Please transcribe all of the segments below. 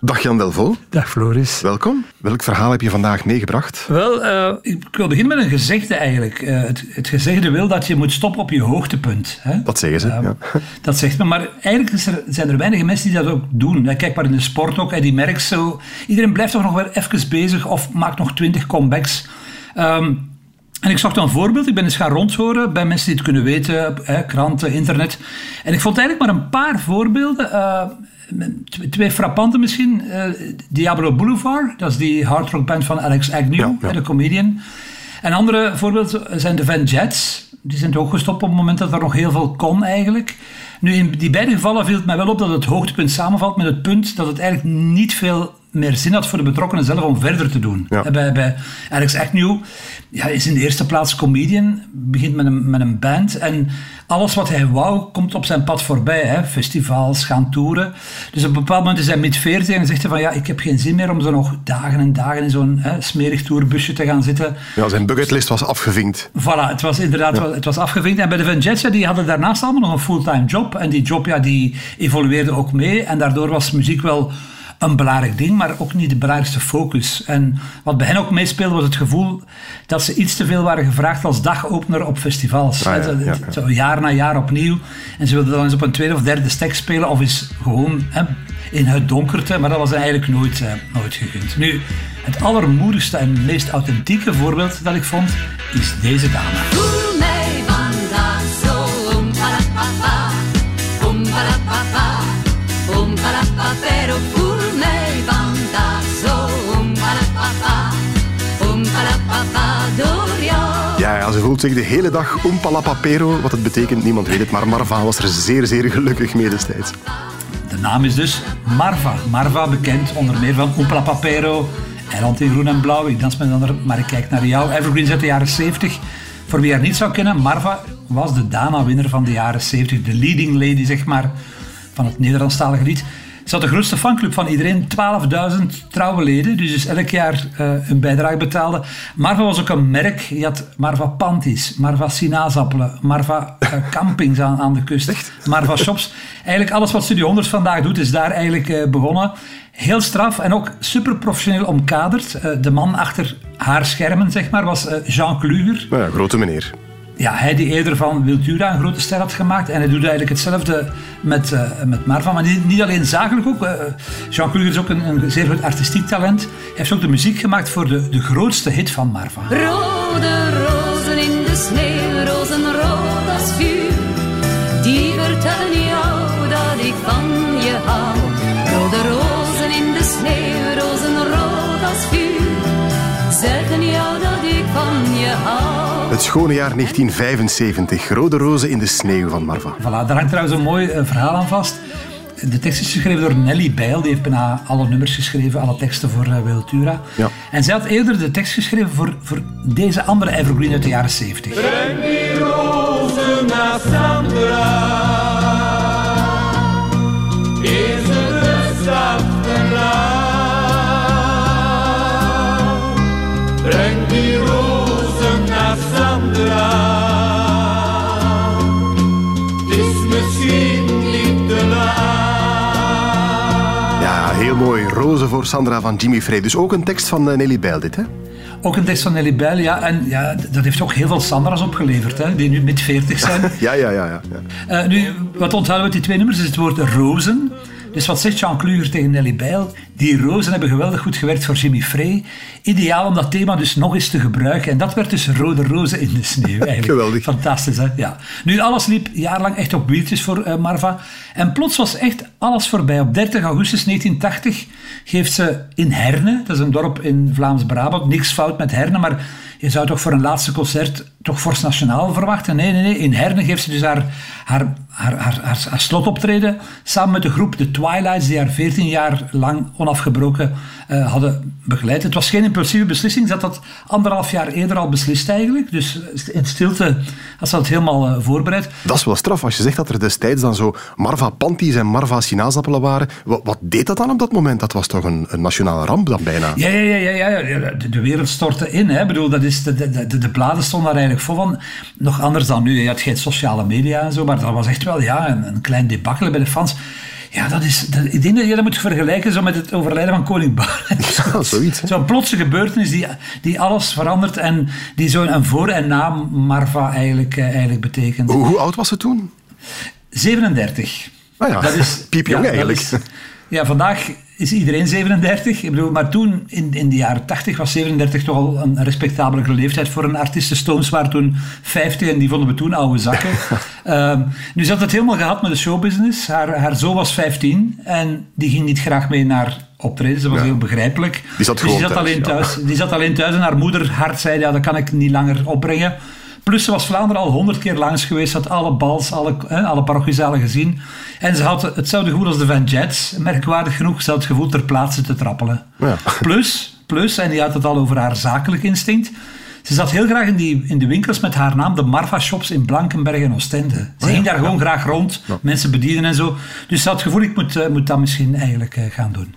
Dag Jan Delvo. Dag Floris. Welkom. Welk verhaal heb je vandaag meegebracht? Wel, uh, ik wil beginnen met een gezegde eigenlijk. Uh, het, het, gezegde wil dat je moet stoppen op je hoogtepunt. Hè? Dat zeggen ze, uh, ja. Dat zegt men, maar eigenlijk er, zijn er weinig mensen die dat ook doen. Kijk maar in de sport ook, die merkt zo... Iedereen blijft toch nog wel even bezig of maakt nog twintig comebacks. Um, en ik zocht een voorbeeld. Ik ben eens gaan rondhoren bij mensen die het kunnen weten, hè, kranten, internet. En ik vond eigenlijk maar een paar voorbeelden. Uh, twee frappante misschien. Uh, Diablo Boulevard, dat is die hardrockband van Alex Agnew, ja, de comedian. En andere voorbeelden zijn de Van Jets. Die zijn ook gestopt op het moment dat er nog heel veel kon eigenlijk. Nu, in die beide gevallen viel het mij wel op dat het hoogtepunt samenvalt met het punt dat het eigenlijk niet veel meer zin had voor de betrokkenen zelf om verder te doen. Ja. Bij, bij Alex Agnew ja, is in de eerste plaats comedian, begint met een, met een band en alles wat hij wou komt op zijn pad voorbij. Hè. Festivals, gaan toeren. Dus op een bepaald moment is hij mid 40 en zegt hij van ja, ik heb geen zin meer om zo nog dagen en dagen in zo'n smerig tourbusje te gaan zitten. Ja, zijn bucketlist was afgevinkt. Voilà, het was inderdaad ja. het was afgevinkt. En bij de Van Jets, die hadden daarnaast allemaal nog een fulltime job. En die job ja, die evolueerde ook mee. En daardoor was muziek wel een belangrijk ding, maar ook niet de belangrijkste focus. En wat bij hen ook meespeelde was het gevoel dat ze iets te veel waren gevraagd als dagopener op festivals. Ah, ja, ja, ja. Zo jaar na jaar opnieuw. En ze wilden dan eens op een tweede of derde stek spelen of eens gewoon hè, in het donkerte, maar dat was eigenlijk nooit, eh, nooit gegund. Nu, het allermoedigste en meest authentieke voorbeeld dat ik vond, is deze dame. Voelt de hele dag Papero. Wat het betekent, niemand weet het. Maar Marva was er zeer, zeer gelukkig mee destijds. De naam is dus Marva. Marva, bekend onder meer van Papero. Eiland in groen en blauw. Ik dans met ander, maar ik kijk naar jou. Evergreen uit de jaren 70. Voor wie haar niet zou kennen, Marva was de Dana-winner van de jaren 70. De leading lady, zeg maar, van het Nederlandstalige lied. Ze had de grootste fanclub van iedereen, 12.000 trouwe leden, dus, dus elk jaar uh, een bijdrage betaalde. Marva was ook een merk. Je had Marva Panties, Marva Sinaasappelen, Marva uh, Campings aan, aan de kust, Echt? Marva Shops. Eigenlijk alles wat Studio 100 vandaag doet, is daar eigenlijk uh, begonnen. Heel straf en ook super professioneel omkaderd. de man achter haar schermen, zeg maar, was Jean Kluger. Ja, grote meneer ja, hij die eerder van Wiltura een grote ster had gemaakt. En hij doet eigenlijk hetzelfde met, uh, met Marva. Maar niet, alleen zakelijk ook. Uh, Jean Kluger is ook een, een, zeer goed artistiek talent. Hij heeft ook de muziek gemaakt voor de, de grootste hit van Marva. Rode rozen in de sneeuw, rozenrood als vuur. Het schone jaar 1975. Rode rozen in de sneeuw van Marva. Voilà, daar hangt trouwens een mooi uh, verhaal aan vast. De tekst is geschreven door Nelly Bijl. Die heeft bijna alle nummers geschreven, alle teksten voor uh, Wiltura. Ja. En zij had eerder de tekst geschreven voor, voor deze andere evergreen uit de jaren 70. Breng die rozen naar Sandra. Is Ja, heel mooi. Rozen voor Sandra van Jimmy Frey. Dus ook een tekst van eh, Nelly Bijl, dit, hè? Ook een tekst van Nelly Bijl, ja. En ja, dat heeft ook heel veel Sandra's opgeleverd, hè, die nu met 40 zijn. ja, ja, ja. ja, ja. Uh, nu, wat onthouden we die twee nummers is het woord rozen. Dus wat zegt Jean Kluger tegen Nelly Bijl? Die rozen hebben geweldig goed gewerkt voor Jimmy Frey. Ideaal om dat thema dus nog eens te gebruiken. En dat werd dus Rode Rozen in de Sneeuw. Eigenlijk. Geweldig. Fantastisch, hè? Ja. Nu, alles liep jaarlang echt op wieltjes voor uh, Marva. En plots was echt alles voorbij. Op 30 augustus 1980 geeft ze in Herne, dat is een dorp in Vlaams-Brabant, niks fout met Herne, maar je zou toch voor een laatste concert toch Force Nationaal verwachten. Nee, nee, nee. In Herne geeft ze dus haar, haar, haar, haar, haar, haar slotoptreden samen met de groep The Twilights, die haar 14 jaar lang onafgebroken eh, hadden begeleid. Het was geen impulsieve beslissing, ze had dat anderhalf jaar eerder al beslist eigenlijk. Dus in stilte had ze dat helemaal eh, voorbereid. Dat is wel straf als je zegt dat er destijds dan zo Marva Panties en Marva Sinaasappelen waren. Wat, wat deed dat dan op dat moment? Dat was toch een, een nationale ramp dan bijna? Ja, ja, ja, ja, ja, ja. De, de wereld stortte in. Hè. Ik bedoel, dat is de, de, de, de bladen stonden daar vol van. Nog anders dan nu. Je had geen sociale media en zo, maar dat was echt wel ja, een, een klein debakkelen bij de fans. Ja, dat is, dat, ik denk dat je dat moet vergelijken zo met het overlijden van koning Barend. Ja, zoiets. Zo'n plotse gebeurtenis die, die alles verandert en die zo'n een voor- en na Marva eigenlijk, eh, eigenlijk betekent. Hoe, hoe oud was ze toen? 37. Ah ja, Dat is, piepjong eigenlijk. is- ja, vandaag is iedereen 37. Ik bedoel, maar toen, in, in de jaren 80, was 37 toch al een respectabele leeftijd voor een artiest. De Stones waren toen 50 en die vonden we toen oude zakken. Ehm, nu, ze had het helemaal gehad met de showbusiness. Haar, haar zoon was 15 en die ging niet graag mee naar optreden. Ze was Ja. heel begrijpelijk. Die zat dus die zat, thuis, alleen ja. thuis, die zat alleen thuis en haar moeder hard zei, ja, dat kan ik niet langer opbrengen. Plus ze was Vlaanderen al honderd keer langs geweest, had alle bals, alle, hè, alle parochiezalen gezien. En ze had hetzelfde gevoel als de Van Jets, merkwaardig genoeg. Ze had het gevoel ter plaatse te trappelen. Ja. Plus, plus, en die had het al over haar zakelijk instinct. Ze zat heel graag in, die, in de winkels met haar naam, de Marva Shops in Blankenberg en Oostende. Ze ging daar gewoon graag rond, mensen bedienen en zo. Dus ze had het gevoel, ik moet, eh, moet dat misschien eigenlijk eh, gaan doen.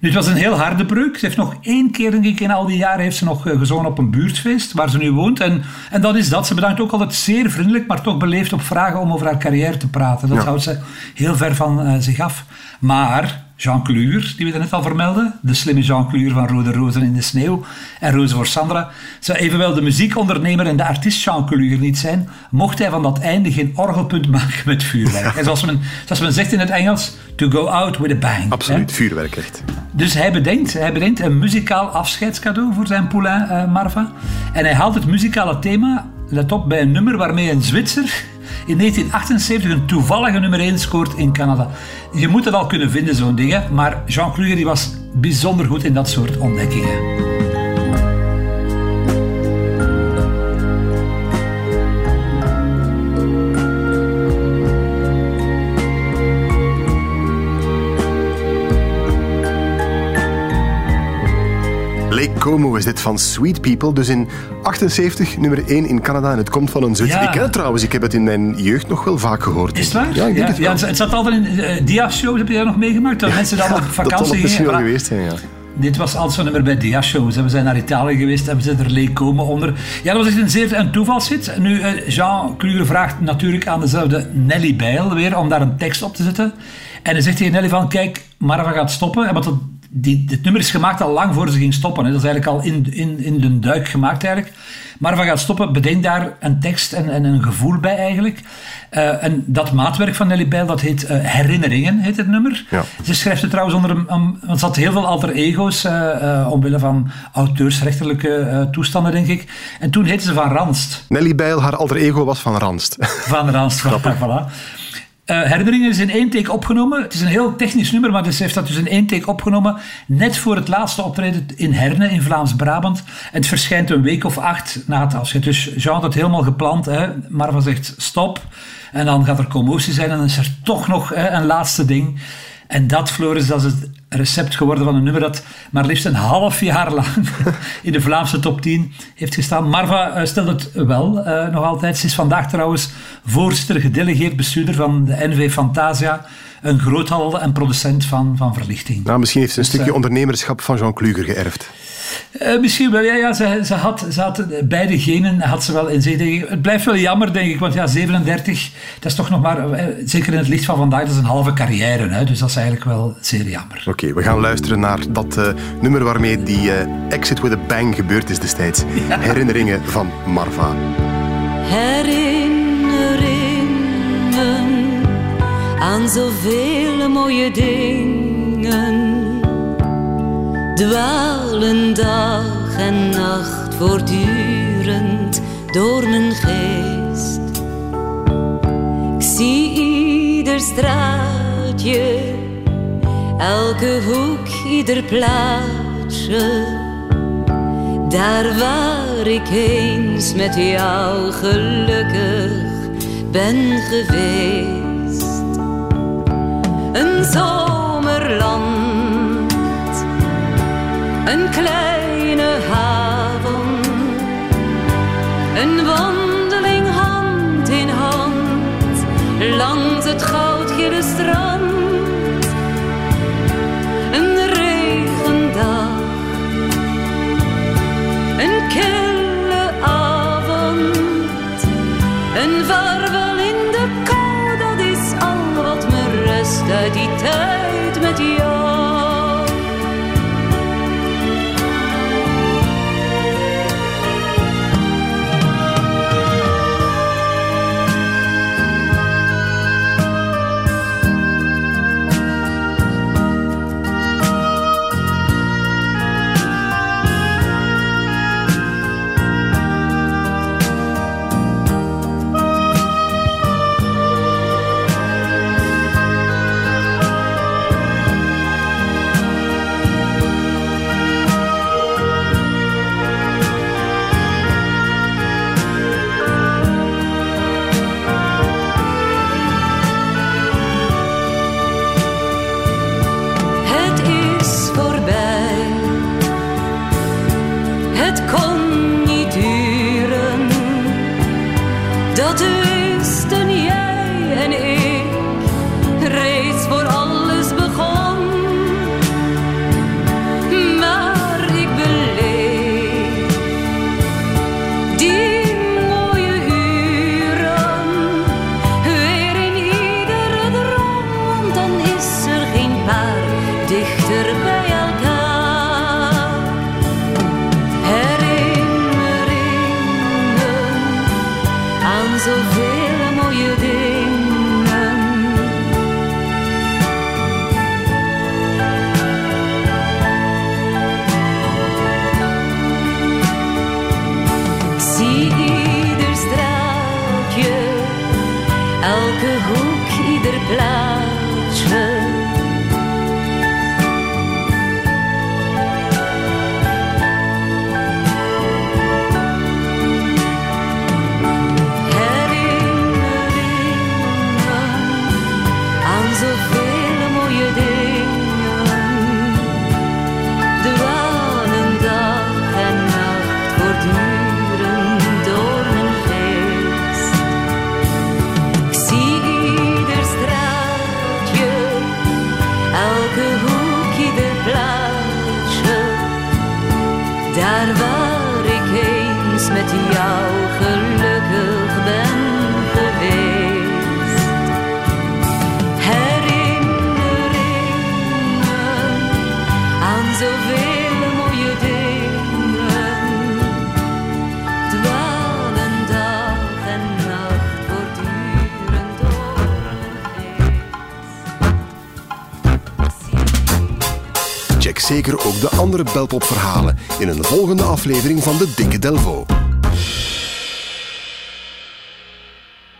Nu, het was een heel harde breuk. Ze heeft nog één keer, denk ik, in al die jaren heeft ze nog eh, gezongen op een buurtfeest waar ze nu woont. En, en dat is dat. Ze bedankt ook altijd zeer vriendelijk, maar toch beleefd op vragen om over haar carrière te praten. Dat Ja. houdt ze heel ver van eh, zich af. Maar Jean Cluur, die we net al vermelden, de slimme Jean Cluur van Rode Rozen in de Sneeuw en Rozen voor Sandra, zou evenwel de muziekondernemer en de artiest Jean Cluur niet zijn, mocht hij van dat einde geen orgelpunt maken met vuurwerk. En zoals men, zoals men zegt in het Engels, to go out with a bang. hè? Absoluut, vuurwerk echt. Dus hij bedenkt, hij bedenkt een muzikaal afscheidscadeau voor zijn poulain eh, Marva. En hij haalt het muzikale thema, let op, bij een nummer waarmee een Zwitser in 1978 een toevallige nummer 1 scoort in Canada. Je moet het al kunnen vinden, zo'n ding. hè. Maar Jean Kluger die was bijzonder goed in dat soort ontdekkingen. Como is dit van Sweet People. Dus in 78 nummer 1 in Canada en het komt van een Zwitser. Ja. Ik ken het trouwens, ik heb het in mijn jeugd nog wel vaak gehoord. Is het waar? Ja, ik denk het wel. het, het zat altijd in uh, dia-shows, heb je daar nog meegemaakt? Dat mensen dan op vakantie het misschien gingen. wel geweest zijn, ja. Dit was altijd zo'n nummer bij dia-shows. hè. We zijn naar Italië geweest, hebben ze er leek komen onder. Ja, dat was echt een zeer een toevalshit. Nu, eh, Jean Kluger vraagt natuurlijk aan dezelfde Nelly Bijl weer om daar een tekst op te zetten. En dan zegt tegen Nelly van, kijk, Marva gaat stoppen. En dat, die, dit nummer is gemaakt al lang voor ze ging stoppen. Hè. Dat is eigenlijk al in, in, in de duik gemaakt eigenlijk. Marva gaat stoppen, bedenk daar een tekst en, en een gevoel bij eigenlijk. Eh, en dat maatwerk van Nelly Bijl, dat heet eh, Herinneringen, heet het nummer. Ja. Ze schrijft het trouwens onder een, want ze had heel veel alter ego's eh, omwille van auteursrechtelijke toestanden, denk ik. En toen heette ze Van Ranst. Nelly Bijl, haar alter ego was van Ranst. Van Ranst, voilà. Herinneringen is in één take opgenomen. Het is een heel technisch nummer, maar ze heeft dat dus in één take opgenomen. Net voor het laatste optreden in Herne in Vlaams-Brabant. Het verschijnt een week of acht na het afscheid. Dus Jean had het helemaal gepland. Hè. Marva zegt stop. En dan gaat er commotie zijn. En dan is er toch nog hè, een laatste ding. En dat, Floris, dat is het recept geworden van een nummer dat maar liefst een half jaar lang in de Vlaamse top 10 heeft gestaan. Marva eh, stelt het wel eh, nog altijd. Ze is vandaag trouwens voorzitter, gedelegeerd bestuurder van de NV Fantasia, een groothandel en producent van, van verlichting. Nou, misschien heeft ze een Dus, stukje eh, ondernemerschap van Jean Kluger geërfd. Eh, misschien wel, ja. ja ze, ze, had, ze had eh, beide genen had ze wel in zich. denk ik. Het blijft wel jammer, denk ik, want ja, 37, dat is toch nog maar, eh, zeker in het licht van vandaag, dat is een halve carrière. Hè, dus dat is eigenlijk wel zeer jammer. Oké, we gaan luisteren naar dat eh, nummer waarmee die eh, Exit with a Bang gebeurd is destijds. Herinneringen van Marva. herinneringen aan zoveel mooie dingen. Dwalen dag en nacht voortdurend door mijn geest. Ik zie ieder straatje, elke hoek, ieder plaatsje. Daar waar ik eens met jou gelukkig ben geweest. Een zomerland, een kleine haven, kon niet duren. Dat wisten jij en ik. Reeds voor alles begon. Maar ik beleef die mooie uren weer in iedere droom, want dan is er geen paar dichter elke hoek, ieder plaatsje. Met jou gelukkig ben geweest. Herinneringen aan zoveel mooie dingen. Dwalen dag en nacht voortdurend door. Check zeker ook de andere Belpop-verhalen in een volgende aflevering van de Dikke Delvo.